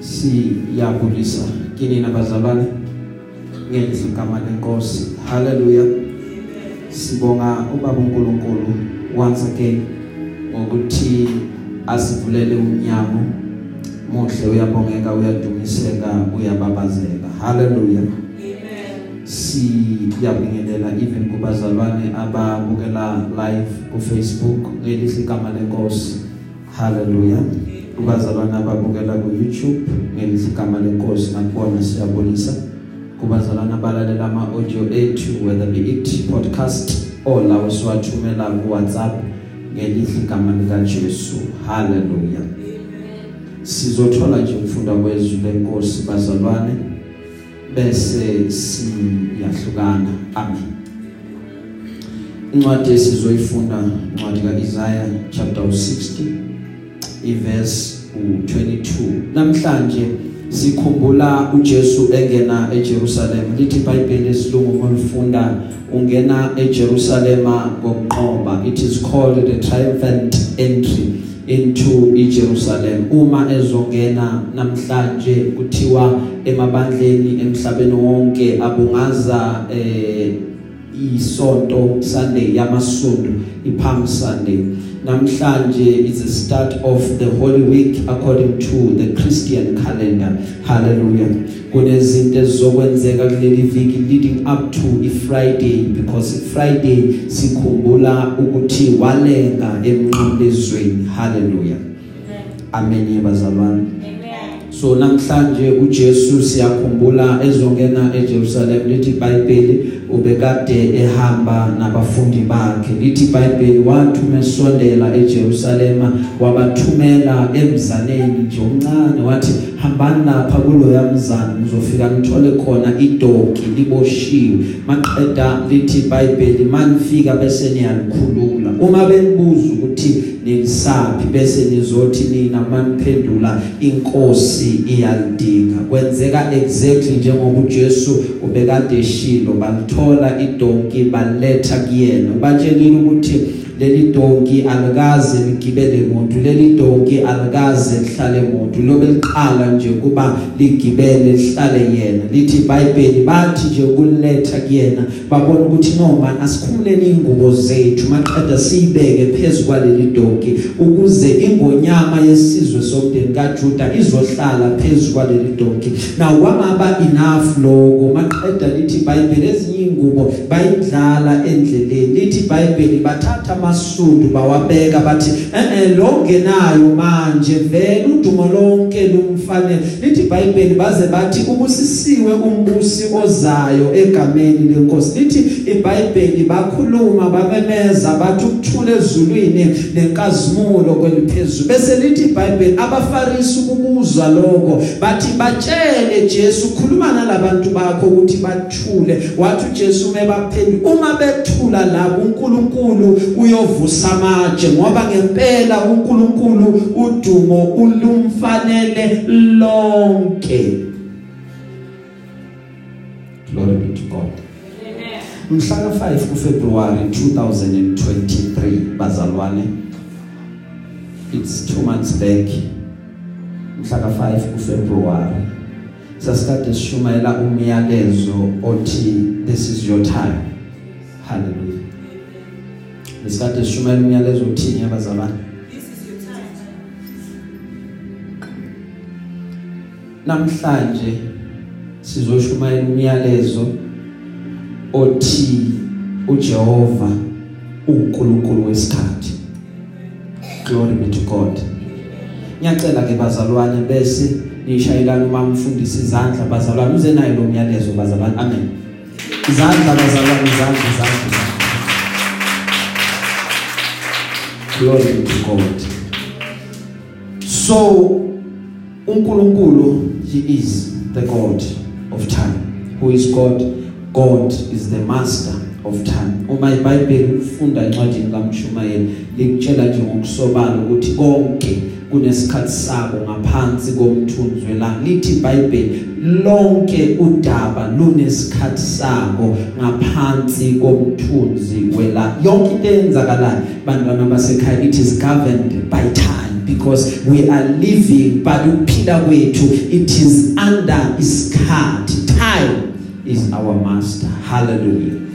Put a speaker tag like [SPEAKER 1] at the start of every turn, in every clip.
[SPEAKER 1] siyabulisa kini nabazalwane ngendlela igama lenkosi. Haleluya. Sibonga ubaba uNkulunkulu once again ngokuthi asivulele umnyango. Muhle uyabongeka uyadumiseka uyababazeka. Haleluya. Siyabingelela even kubazalwane ababukela live ku Facebook ngelihle igama lenkosi. Haleluya. Kubazalwane ababukela ku YouTube ngelihle igama lenkosi nakubona siyabonisa. Kubazalwane abalalela ama audio ethu whether be it podcast or lawo siwathumela ku WhatsApp ngelihle igama lika Jesu haleluya sizothola nje ukufunda kwezwi lenkosi bazalwane bese siyahlukana. Amen. Incwadi esizoyifunda incwadi kaIsaiah chapter 60 iverse u22 namhlanje sikhumbula uJesu engena eJerusalem. Lithi iBhayibheli lesilungu molifunda ungena eJerusalema ngokunqoba it is called the triumphant entry into iJerusalem. Uma ezongena namhlanje kuthiwa emabandleni emhlabeni wonke abungaza eh isonto Sunday yamasonto iPalm Sunday. Namhlanje is the start of the holy week according to the Christian calendar. Hallelujah. Kunezinto ezizokwenzeka kuleli viki leading up to iFriday because Friday sikhumbula ukuthi walenga emnqamlezweni. Hallelujah. Amen yabazalwane. So namhlanje uJesu siyakhumbula ezongena eJerusalem lithi iBhayibheli ubekade ehamba nabafundi bakhe. Lithi iBhayibheli wathi umesondela eJerusalema wabathumela emzaneni nje omncane. Wathi hambani lapha kulo yamzana uzofika nithole khona idoki liboshiwe. Maqeda lithi iBhayibheli manifika bese niyalikhulula. Uma benibuza ukuthi nilisaphi bese nizothi nina maniphendula inkosi iyalidinga. Kwenzeka exactly njengoba uJesu ubekade eshilo balithola idonki baletha kuyena. Ubatshelile ukuthi leli donki alikaze ligibele umuntu leli donki alikaze lihlale umuntu lobe liqala nje kuba ligibele lihlale yena. Lithi iBhayibheli bathi nje ukuletha kuyena babona ukuthi noma asikhumuleni ingubo zethu maqeda siyibeke phezulu kwaleli donki ukuze ingonyama yesizwe somndeni kaJuda izohlala phezulu kwaleli donki. Now kwamaba enough lokho maqeda lithi iBhayibheli ezinye ingubo bayidlala endleleni. Lithi iBhayibheli bathatha amasundu bawabeka bathi eh longenayo manje vele udumo lonke lumfanele. Lithi iBhayibheli baze bathi ubusisiwe umbusi ozayo egameni lenkosi. Lithi iBhayibheli bakhuluma bamemeza bathi ukuthula ezulwini nenkazimulo kweliphezulu bese lithi iBhayibheli abafarisi ukuzwa lokho. Bathi batshele Jesu khuluma nalabantu bakho ukuthi bathule. Wathi uJesu mebaphendula uma bethula labo uNkulunkulu uyovusa amatshe ngoba ngempela uNkulunkulu udumo ulumfanele lonke. Glory be to God. Mhla ka5 kuFebruary 2023 bazalwane it's 2 months back. Mhla ka5 kuFebruary sasikade sishumayela umyalezo othi this is your time. Hallelujah. Lesikade sishumayela umyalezo othini yabazalwane namhlanje sizoshumayela umyalezo othi uJehova uNkulunkulu wesikhathi. Glory be to God. Ngiyacela ke bazalwane bese nishayelana uma mfundisi izandla bazalwane uze nayo lo myalezo bazalwane. Amen. Izandla bazalwane izandla izandla. Glory be to God. So uNkulunkulu he is the God of time. Who is God? God is the master of time. Uma iBhayibheli ufunda incwadi kaMshumayeli likutshela nje ngokusobala ukuthi konke kunesikhathi sabo ngaphansi komthunzi welanga lithi iBhayibheli lonke udaba lunesikhathi sabo ngaphansi komthunzi welanga yonke into eyenzakalayo bantwana basekhaya it is governed by time because we are living but ukuphila kwethu it is under isikhathi time. Is our master. Hallelujah.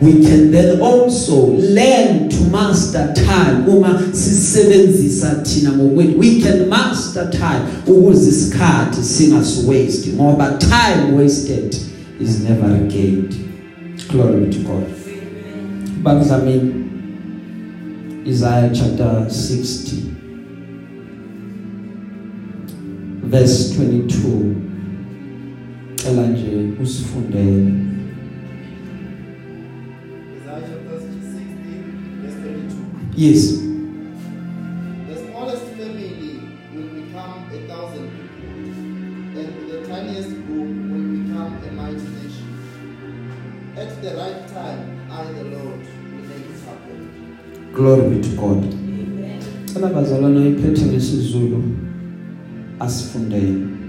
[SPEAKER 1] We can then also learn to master time uma sisebenzisa thina ngokwethu. We can master time ukuze isikhathi singasiwaste ngoba time wasted is never regained glory to god. Bakudlamini Isaiah chapter 60 verse 22 cela nje usifundele Yes.
[SPEAKER 2] The smallest family will become a thousand people, and the tiniest group will become a mighty nation. At the right time, I, the Lord, will make it happen.
[SPEAKER 1] Glory be to God. Cela bazalwana iphethe ngesizulu asifundele.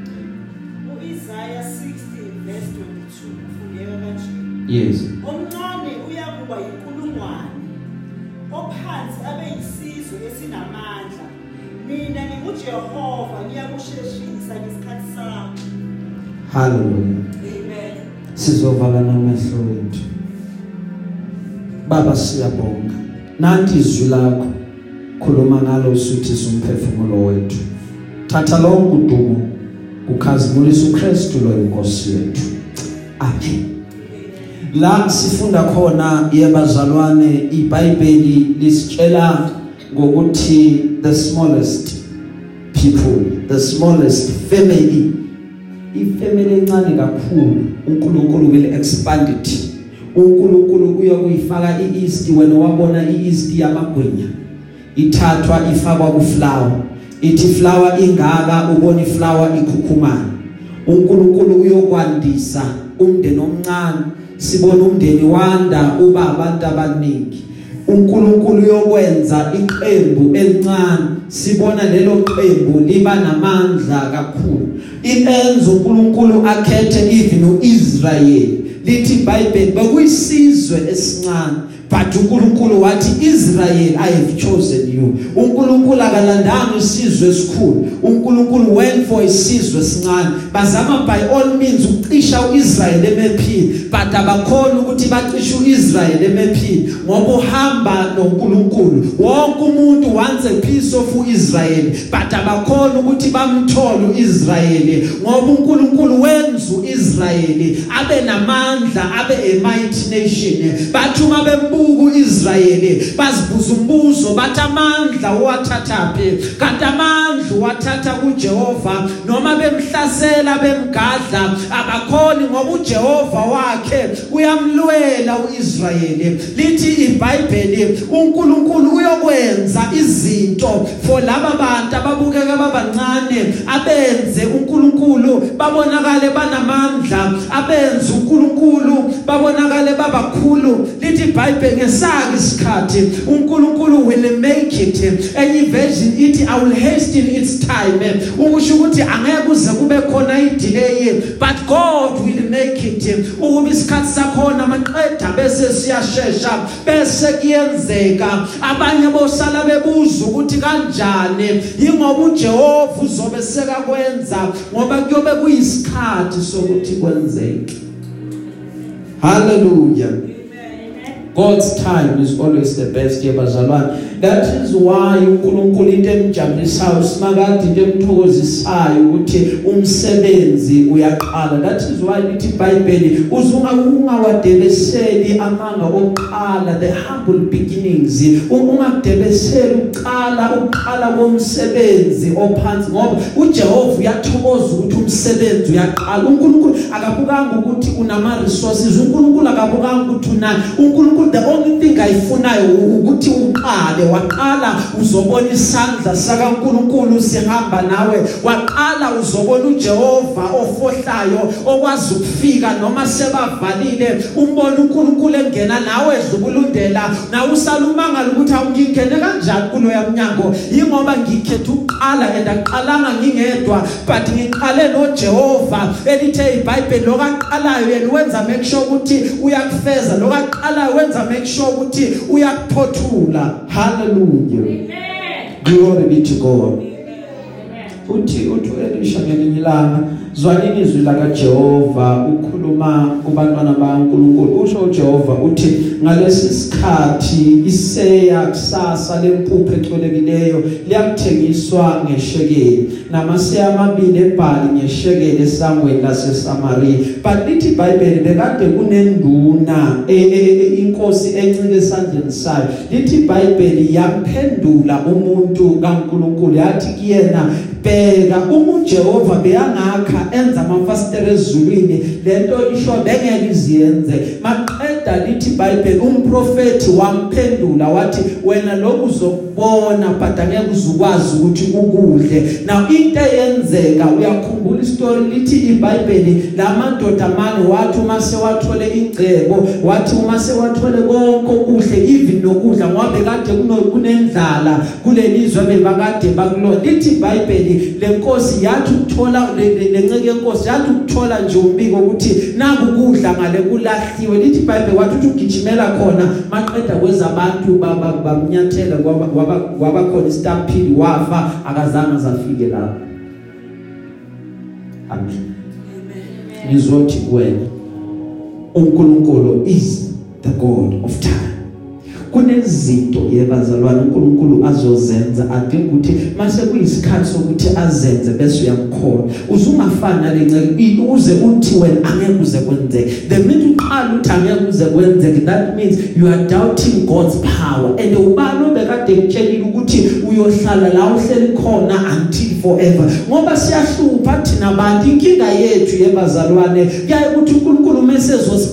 [SPEAKER 1] Yes.
[SPEAKER 3] omncane uyakuba inkulungwane ophansi abe yisizwe esinamandla mina nginguJehova ngiyakusheshisa ngesikhathi sami
[SPEAKER 1] Hallelujah.
[SPEAKER 3] amen
[SPEAKER 1] Sizovala namehlo wethu. Baba siyabonga. Nanti izwi lakho khuluma ngalo usuthisa umphefumulo wethu. Thatha lonke udumo ukhazimulisa uKristu lo inkosi yethu. Amen. La sifunda khona yebazalwane iBhayibheli lisitshela ngokuthi the smallest people, the smallest family. Ifamily encane kakhulu. uNkulunkulu will expand it. uNkulunkulu uyakuyifaka iEast wena wabona iEast yamagwinya. Ithathwa ifakwa kuflower. Ithi flower ingaka ubona iflower ikhukhumana uNkulunkulu uyokwandisa umndeni omncane. Sibona umndeni wanda uba abantu abaningi. uNkulunkulu uyokwenza iqembu elincane sibona lelo qembu liba namandla kakhulu. Ienzo uNkulunkulu akhethe even uIsrael lithi iBhayibheli bekuyisizwe esincane. But uNkulunkulu wathi Israel I have chosen you. uNkulunkulu akalandanga isizwe esikhulu. uNkulunkulu went for isizwe esincane. Bazama by all means ukucisha uIsrael emephini but abakhona ukuthi bacishe uIsrael emephini ngoba uhamba noNkulunkulu. Wonke umuntu wants a piece of uIsrael but abakhona ukuthi bamthole uIsrael ngoba uNkulunkulu wenza uIsrael abe namandla abe a mighty nation. Bathi uma bembuka uIsrael bazibuza umbuzo bathi amandla owathathaphi kanti amandla wathatha kuJehova noma bemhlasela bemgadla abakhoni ngoba uJehova wakhe uyamlwela uIsrael lithi iBhayibheli uNkulunkulu uyokwenza izinto for laba bantu ababukeka babancane abenze uNkulunkulu babonakale banamandla abenze uNkulunkulu babonakale babakhulu. Lithi iBhayibheli ngesaka isikhathi uNkulunkulu will make it. Enye version ithi I will hasten its time ukusho ukuthi angeke kuze kube khona idelay but God will make it ukuba isikhathi sakhona maqeda bese siyashesha bese kuyenzeka. Abanye bosala bebuza ukuthi kanjani? Ingoba uJehova uzobe sekakwenza ngoba kuyobe kuyisikhathi sokuthi kwenzeke. Hallelujah. God's time is always the best yebazalwane that is why uNkulunkulu into emjabulisayo simakade into emthokozisayo ukuthi umsebenzi uyaqala. That is why lithi iBhayibheli uzunga ungawadebeseli amanga oqala the humble beginnings. Ungakudebeseli uqala uqala komsebenzi ophansi ngoba uJehova uyathokoza ukuthi umsebenzi uyaqala. uNkulunkulu akabukanga ukuthi unama resources uNkulunkulu akabukanga ukuthi una. uNkulunkulu the only thing ayifunayo ukuthi uqale waqala uzobona isandla sakaNkulunkulu sihamba nawe. Waqala uzobona uJehova ofohlayo okwazi ukufika noma sebavalile. Umbona uNkulunkulu engena nawe edlubulundela na usalumangala ukuthi awungingene kanjani kulo yamnyango ingoba ngikhetha uqala and aqalanga ngingedwa but ngiqale noJehova elithe iBhayibheli lokaqalayo yena wenza make sure ukuthi uyakufeza lokaqalayo wenza make sure ukuthi uyakuphothula. hallelujah
[SPEAKER 3] amen
[SPEAKER 1] glory be to god uthi uthi Elisha ngelinye ilanga zwanini izwi la kaJehova ukhuluma kubantwana baNkulunkulu usho uJehova uthi ngalesi sikhathi iseya kusasa lempupho ecolekileyo liyakuthengiswa ngeshekeli. Namaseya amabili ebhali ngeshekeli esangweni laseSamaria but lithi iBhayibheli bekade kunenduna e, e, e, inkosi encike esandleni sayo. Lithi iBhayibheli yaphendula umuntu kaNkulunkulu. Yathi kuyena bheka uma uJehova beyangakha enza amafasitela ezulwini. Lento isho bengeke iziyenze maqeda lithi iBhayibheli umprofeti wamphendula wathi wena lokhu uzokubona but angeke uzukwazi ukuthi ukudle. Now into eyenzeka uyakhumbula istory lithi iBhayibheli lamadoda amane wathi uma sewathole ingcebo wathi uma sewathole konke okuhle even nokudla ngoba bekade kunendlala kulelizwe bebakade bakulo lithi iBhayibheli lenkosi yathi ukuthola lenceke yenkosi yathi ukuthola nje umbiko ukuthi naku kudla ngale kulahliwe. Lithi iBhayibheli wathi uthi ugijimela khona maqeda kwezabantu bamnyathela kwaba kwaba khona istampede wafa akazange zafike lapho. Amen. Ngizothi kuwena uNkulunkulu is the god of time. Kunezinto yebazalwane uNkulunkulu azozenza. Adinga ukuthi mase kuyisikhathi sokuthi azenze bese uyamkhola uzungafana nalenceke uze uthi wena angeke kuze kwenzeke. The minute uqala uthi angeke kuze kwenzeke. That means you are doubting God's power. And ubani obekade ekutshelile ukuthi uyohlala la uhleli khona until forever? Ngoba siyahlupha thina abantu inkinga yethu yebazalwane kuyaye ukuthi uNkulunkulu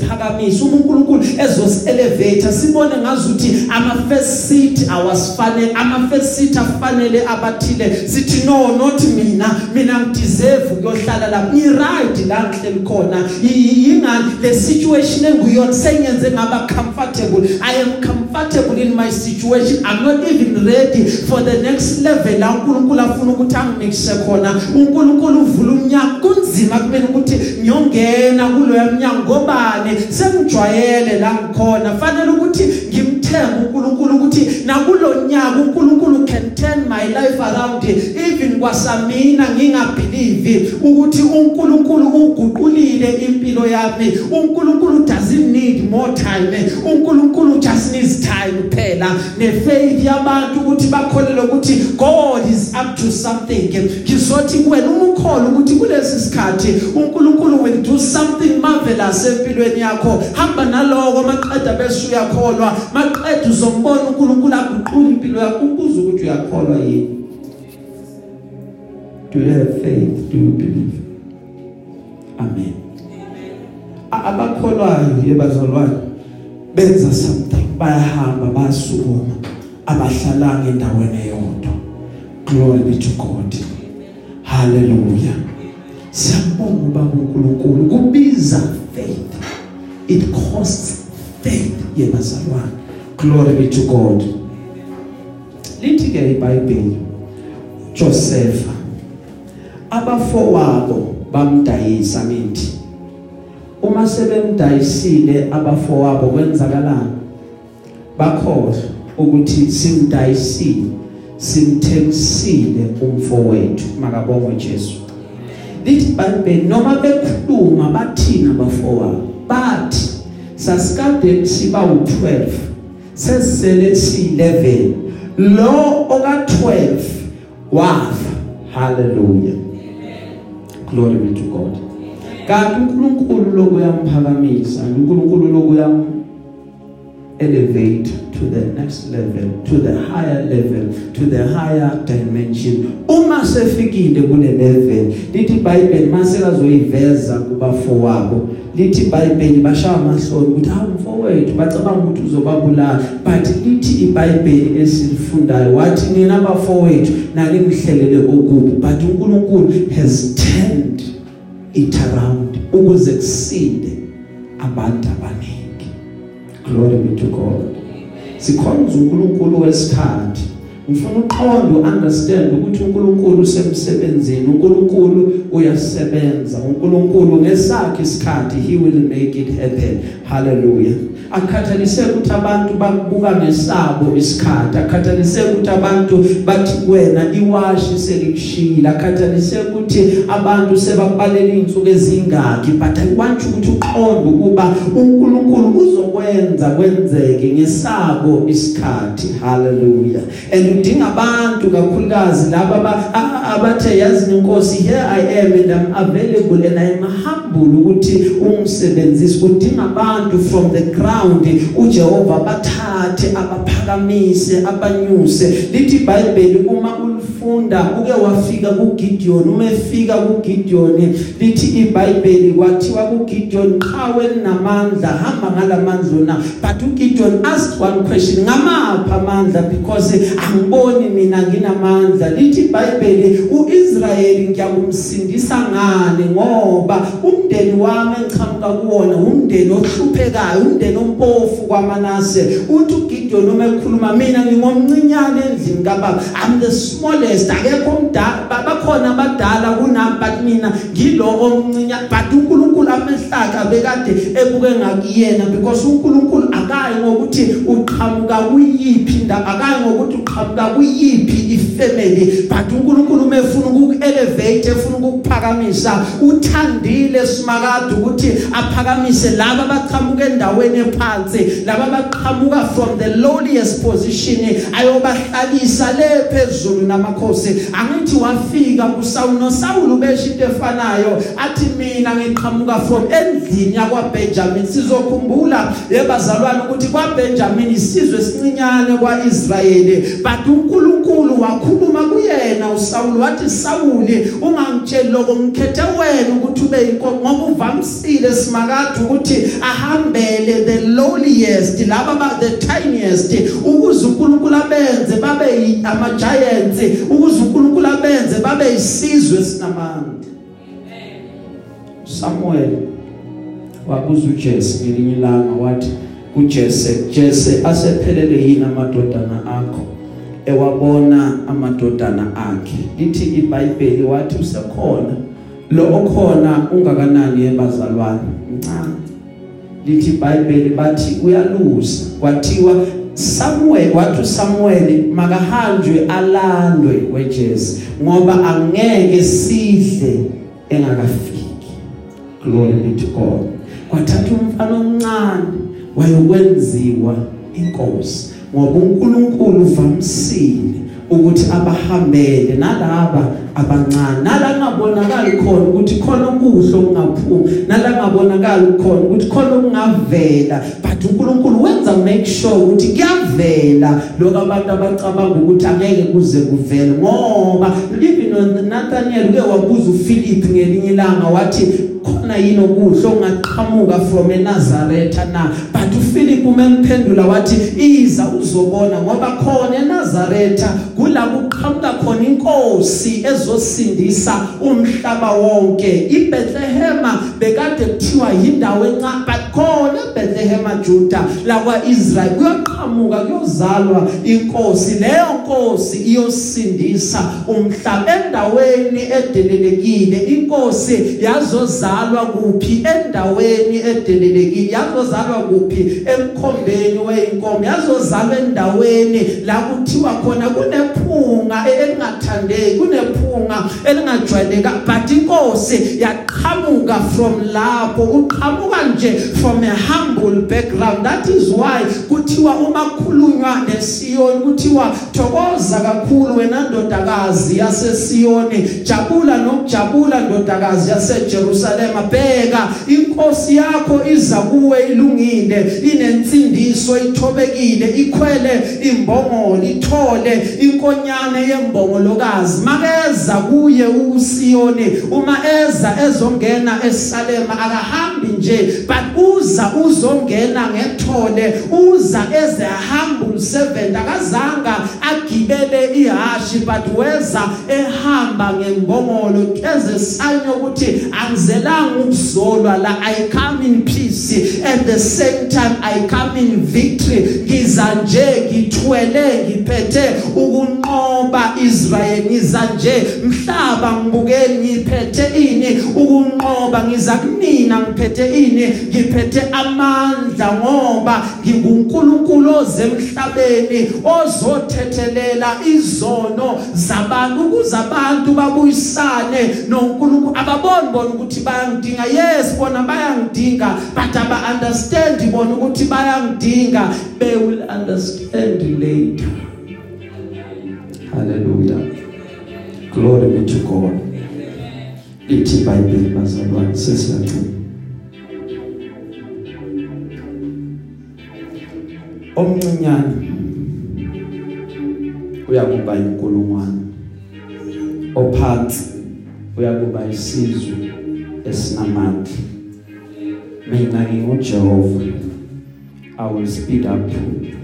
[SPEAKER 1] mesezosiphakamisa uNkulunkulu ezosi elevator sibone ngazuthi ama first seat awasifane ama first seat afanele abathile. Sithi no not mina. Mina ngideserve ukuyohlala lapha i right la ngihleli khona. Yingani? Le situation enguyona sengenze ngaba comfortable. I am comfortable in my situation. I'm not even ready for the next level. La uNkulunkulu afuna ukuthi angimikise khona. uNkulunkulu uvula umnyango. Kunzima kumele ukuthi ngiyongena kuloya mnyango. Ngobani? Sengijwayele la ngikhona. Fanele ukuthi ngimthembe uNkulunkulu ukuthi nakulonyaka uNkulunkulu can turn my life around. Even kwasamina ngingabelieve ukuthi uNkulunkulu uguqulile impilo yami. uNkulunkulu doesn't need more time. uNkulunkulu just needs time phela nefaith yabantu ukuthi bakholele ukuthi God is up to something. Ngizothi kuwena uma ukholwa ukuthi kulesi sikhathi uNkulunkulu will do something marvelous empilweni yakho. Hamba naloko maqeda bese uyakholwa. Maqeda uzombona uNkulunkulu aguqula impilo yakho. Ubuza ukuthi uyakholwa yini? Do you have faith? Do you believe? Amen. Abakholwayo yebazalwane benza something. Bayahamba basukuma abahlalanga endaweni eyodwa. Glory be to god. Hallelujah. Siyabonga ubaba uNkulunkulu. Kubiza faith. It costs faith yebazalwane glory be to god. Lithi ke iBhayibheli Joseph abafowabo bamdayisa mithi uma sebemdayisile abafowabo kwenzakalani? Bakhohlwa ukuthi simdayisile simthengisile umfowethu. Makabongwe Jesu. Lithi iBhayibheli noma bekhuluma bathina bafowabo bathi sasikade siba u12 sesele si11 lo oka12 wafa. Hallelujah. Glory be to god. Kanti uNkulunkulu lokuyamphakamisha uNkulunkulu lokuyam elevate to the next level to the higher level to the higher dimension. Uma sefikile kule level lithi iBhayibheli mase kazoyiveza kubafowabo lithi iBhayibheli bashaya amahloni ukuthi hawu mfowethu bacabanga ukuthi uzobabulala. But lithi iBhayibheli esilifundayo wathi nina abafowethu nali ngihlelele okubi but uNkulunkulu has turned it around ukuze kusinde abantu abaningi glory be to God. Sikhonza uNkulunkulu wesikhathi ngifuna uqonde understand ukuthi uNkulunkulu usemsebenzini. uNkulunkulu uyasebenza. uNkulunkulu ngesakhe isikhathi he will make it happen. Hallelujah. Akhathalise ukuthi abantu bakubuka ngesabo isikhathi. Akhathalise ukuthi abantu bathi kuwena iwashi selikushila akhathalise ukuthi abantu sebakubalela insuku ezingaki but i want ukuthi uqonde ukuba uNkulunkulu uzokwenza kwenzeke ngesabo isikhathi. Hallelujah. And udinga abantu kakhulukazi laba abathe yazi inkosi here i am and i'm available and i am humble ukuthi ungisebenzise. Udinga abantu from the ground uJehova bathathe abaphakamise abanyuse. Lithi iBhayibheli uma ulifunda uke wafika kuGideon uma efika kuGideon lithi iBhayibheli kwathiwa kuGideon qhawe namandla hamba ngalamandla na but uGideon asked one question ngamapha amandla? Because angiboni mina nginamandla. Lithi iBhayibheli uIsrayeli ngiyakumsindisa ngani? Ngoba umndeni wami engichamuka kuwona umndeni ohluphekayo umndeni ompofu kwaManase. Uthi uGideon uma ekhuluma mina ngingomncinyane endlini kababa. I'm the smallest. Akekho umdala bakhona abadala kunami but mina ngilo omncinyane but uNkulunkulu amehlaka bekade ebuke ngakuyena because uNkulunkulu akayi ngokuthi uqhamuka kuyiphi indawo akayi ngokuthi uqhamuka kuyiphi ifamily but uNkulunkulu umefuna ukuelevate efuna ukuphakamisa uthandile simakade ukuthi aphakamise laba abaqhamuka endaweni ephansi laba abaqhamuka from the lowliest position. Ayobahlalisa le phezulu namakhosi. Angithi wafika kuSawulu noSawulu besho into efanayo. Athi mina ngiqhamuka from endlini yakwaBenjamin sizokhumbula yebazalwane ukuthi kwaBenjamin isizwe esincinyane kwaIsrayeli. But uNkulunkulu wakhuluma kuyena uSawulu wathi Sawuli ungangitsheli lokho. Ngikhethe wena ukuthi ube inkosi ngoba uvamsile simakade ukuthi ahambele the lowliest laba ba the tiniest ukuze uNkulunkulu abenze babe ama giants ukuze uNkulunkulu abenze babe isizwe sinamandla Samuel wabuza uJese ngelinye ilanga wathi kuJese Jese asephelele yini amadodana akho? Ewabona amadodana akhe. Lithi iBhayibheli wathi usekhona. Lo okhona ungakanani yebazalwane mncane. Lithi iBhayibheli bathi uyalusa. Kwathiwa Samuel wathi Samuel makahanjwe alandwe weJese ngoba angeke sidle engakafiki. Glory be to God. Kwathatha umfana omncane wayokwenziwa inkosi ngoba uNkulunkulu uvamsile ukuthi abahambele nalaba abancane nala ngabonakala khona ukuthi khona okuhle okungaphuma nala ngabonakala khona ukuthi khona okungavela. But uNkulunkulu wenza make sure ukuthi kuyavela lokho abantu abacabanga ukuthi angeke kuze kuvele ngoba even Nathaniel uke wabuza uPhilip ngelinye ilanga wathi khona yini okuhle ongaqhamuka from eNazareth na? But uPhilip umemphendula wathi iza uzobona ngoba khona eNazareth kulabo uqhamuka khona inkosi ezosindisa umhlaba wonke. iBethlehem bekade kuthiwa indawo encane but khona eBethlehem Juda la kwaIsrael kuyaqhamuka kuyozalwa inkosi. Leyo nkosi iyosindisa umhlaba endaweni edelelekile. Inkosi yazozalwa kuphi? Endaweni edelelekile. Yazozalwa kuphi? Emkhombeni weinkomo yazozalwa endaweni la kuthiwa khona kunephunga elingathandeki kunephunga elingajwayeleka but inkosi yaqhamuka from lapho uqhamuka nje from a humble background. That is why kuthiwa uma khulunywa neSiyoni kuthiwa thokoza kakhulu wena ndodakazi yaseSiyoni jabula nokujabula ndodakazi yaseJerusalema bheka inkosi yakho iza kuwe ilungile inensindiso ithobekile ikhwele imbongolo ithole inkonyane yembongolokazi makeza kuye uSiyoni uma eza ezongena eSalema akahambi nje but uza uzongena ngethole uza as a humble servant akazanga agibele ihashi but weza ehamba ngembongolo eze sign ukuthi angizelanga ukuzolwa la i come in peace at the same time i come in victory. Ngiza nje ngithwele ngiphethe ukunqoba Israel ngiza nje mhlaba ngibukeni ngiphethe ini. Ukunqoba ngiza kunina ngiphethe ini. Ngiphethe amandla ngoba nginguNkulunkulu ozemhlabeni ozothethelela izono zabantu ukuze abantu babuyisane noNkulunkulu. Ababoni bona ukuthi bayangidinga. Yes bona bayangidinga but aba understand bona ukuthi bayangidinga. They will understand later. Hallelujah. Glory be to god. Ithi bible bazalwane sesiyacina omncinyane uyakuba inkulungwane. Ophansi uyakuba isizwe esinamandla. Mina nginguJehova. I will speed up. the process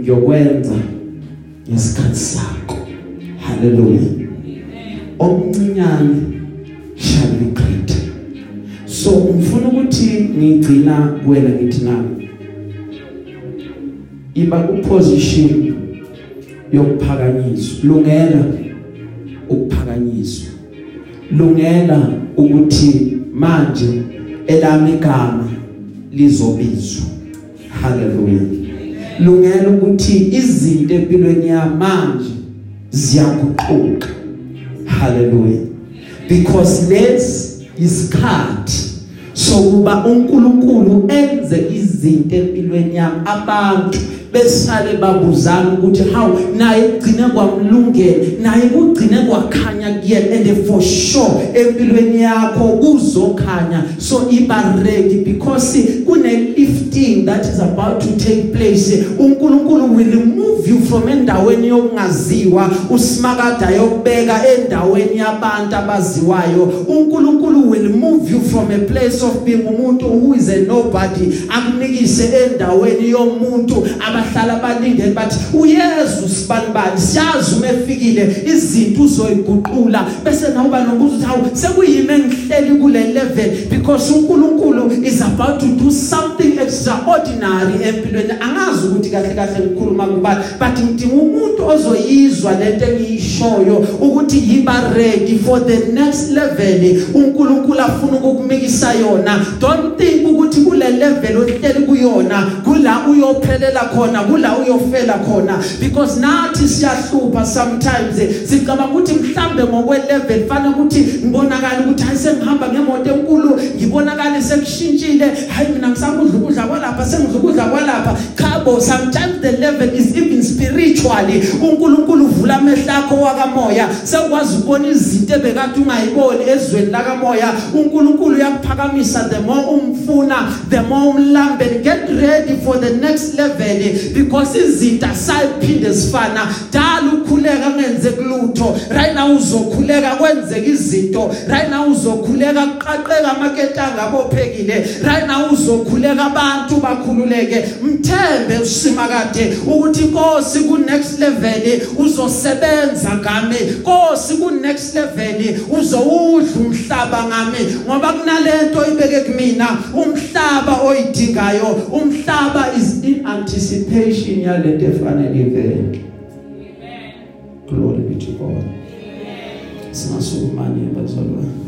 [SPEAKER 1] ngiyokwenza ngesikhathi sakho hallelujah. Omncinyane shall be great. So ngifuna ukuthi ngigcina kuwena ngithi nami iba ku position yokuphakanyiswa. Lungela ukuphakanyiswa. Lungela ukuthi manje elami igama lizobizwa. Haleluya lungela ukuthi izinto empilweni yami manje ziyaguquka. Haleluya because lesi isikhathi sokuba uNkulunkulu enze izinto empilweni yami abantu besale babuzana ukuthi how naye kugcine kwamlungela naye kugcine kwakhanya kuyena and for sure empilweni yakho kuzokhanya. So iba ready because kune lifting that is about to take place. uNkulunkulu will remove you from endaweni yokungaziwa. Usimakada yokubeka endaweni yabantu abaziwayo. uNkulunkulu will move you from a place of being umuntu who is a nobody akunikise endaweni yomuntu. Abahlala balindele bathi uyezu sibanibani siyazi uma efikile izinto uzoyiguqula. Bese nawe uba nombuzo uthi hawu sekuyimi engihleli kule level? Because uNkulunkulu is about to do something extraordinary empilweni. Angazi ukuthi kahle kahle ngikhuluma kubani but ngidinga umuntu ozoyizwa lento engiyishoyo ukuthi yiba ready for the next level. uNkulunkulu afuna ukukumikisa yona. Don't think ukuthi kule level ohleli kuyona kula uyophelela khona kula uyofela khona. Because nathi siyahlupha sometimes. Sicabanga ukuthi mhlambe ngokwe level fanele ukuthi ngibonakala ukuthi hayi sengihamba ngemoto enkulu ngibonakala sekushintshile. Hayi mina ngisakudla ukudla kwalapha sengidla ukudla kwalapha khabo sometimes the level is even spiritually. uNkulunkulu uvula amehlo akho wakamoya. Sekwazi ukubona izinto ebekade ungayiboni ezweni lakamoya. uNkulunkulu uyakuphakamisa the more umfuna the more umlambele get ready for the next level because izinto asayiphinde sifana dala ukhuleka ngenze kulutho. Right now uzokhuleka kwenzeka izinto. Right now uzokhuleka kuqaqeka amaketanga abophekile right now uzokhuleka abantu bakhululeke. Mthembe usimakade ukuthi inkosi ku next level uzosebenza ngami. Inkosi ku next level uzowudla umhlaba ngami. Ngoba kunalento ibeke kumina umhlaba oyidingayo umhlaba is in anticipation yalento efanele ivele glory be to god. Singasukumani bazalwane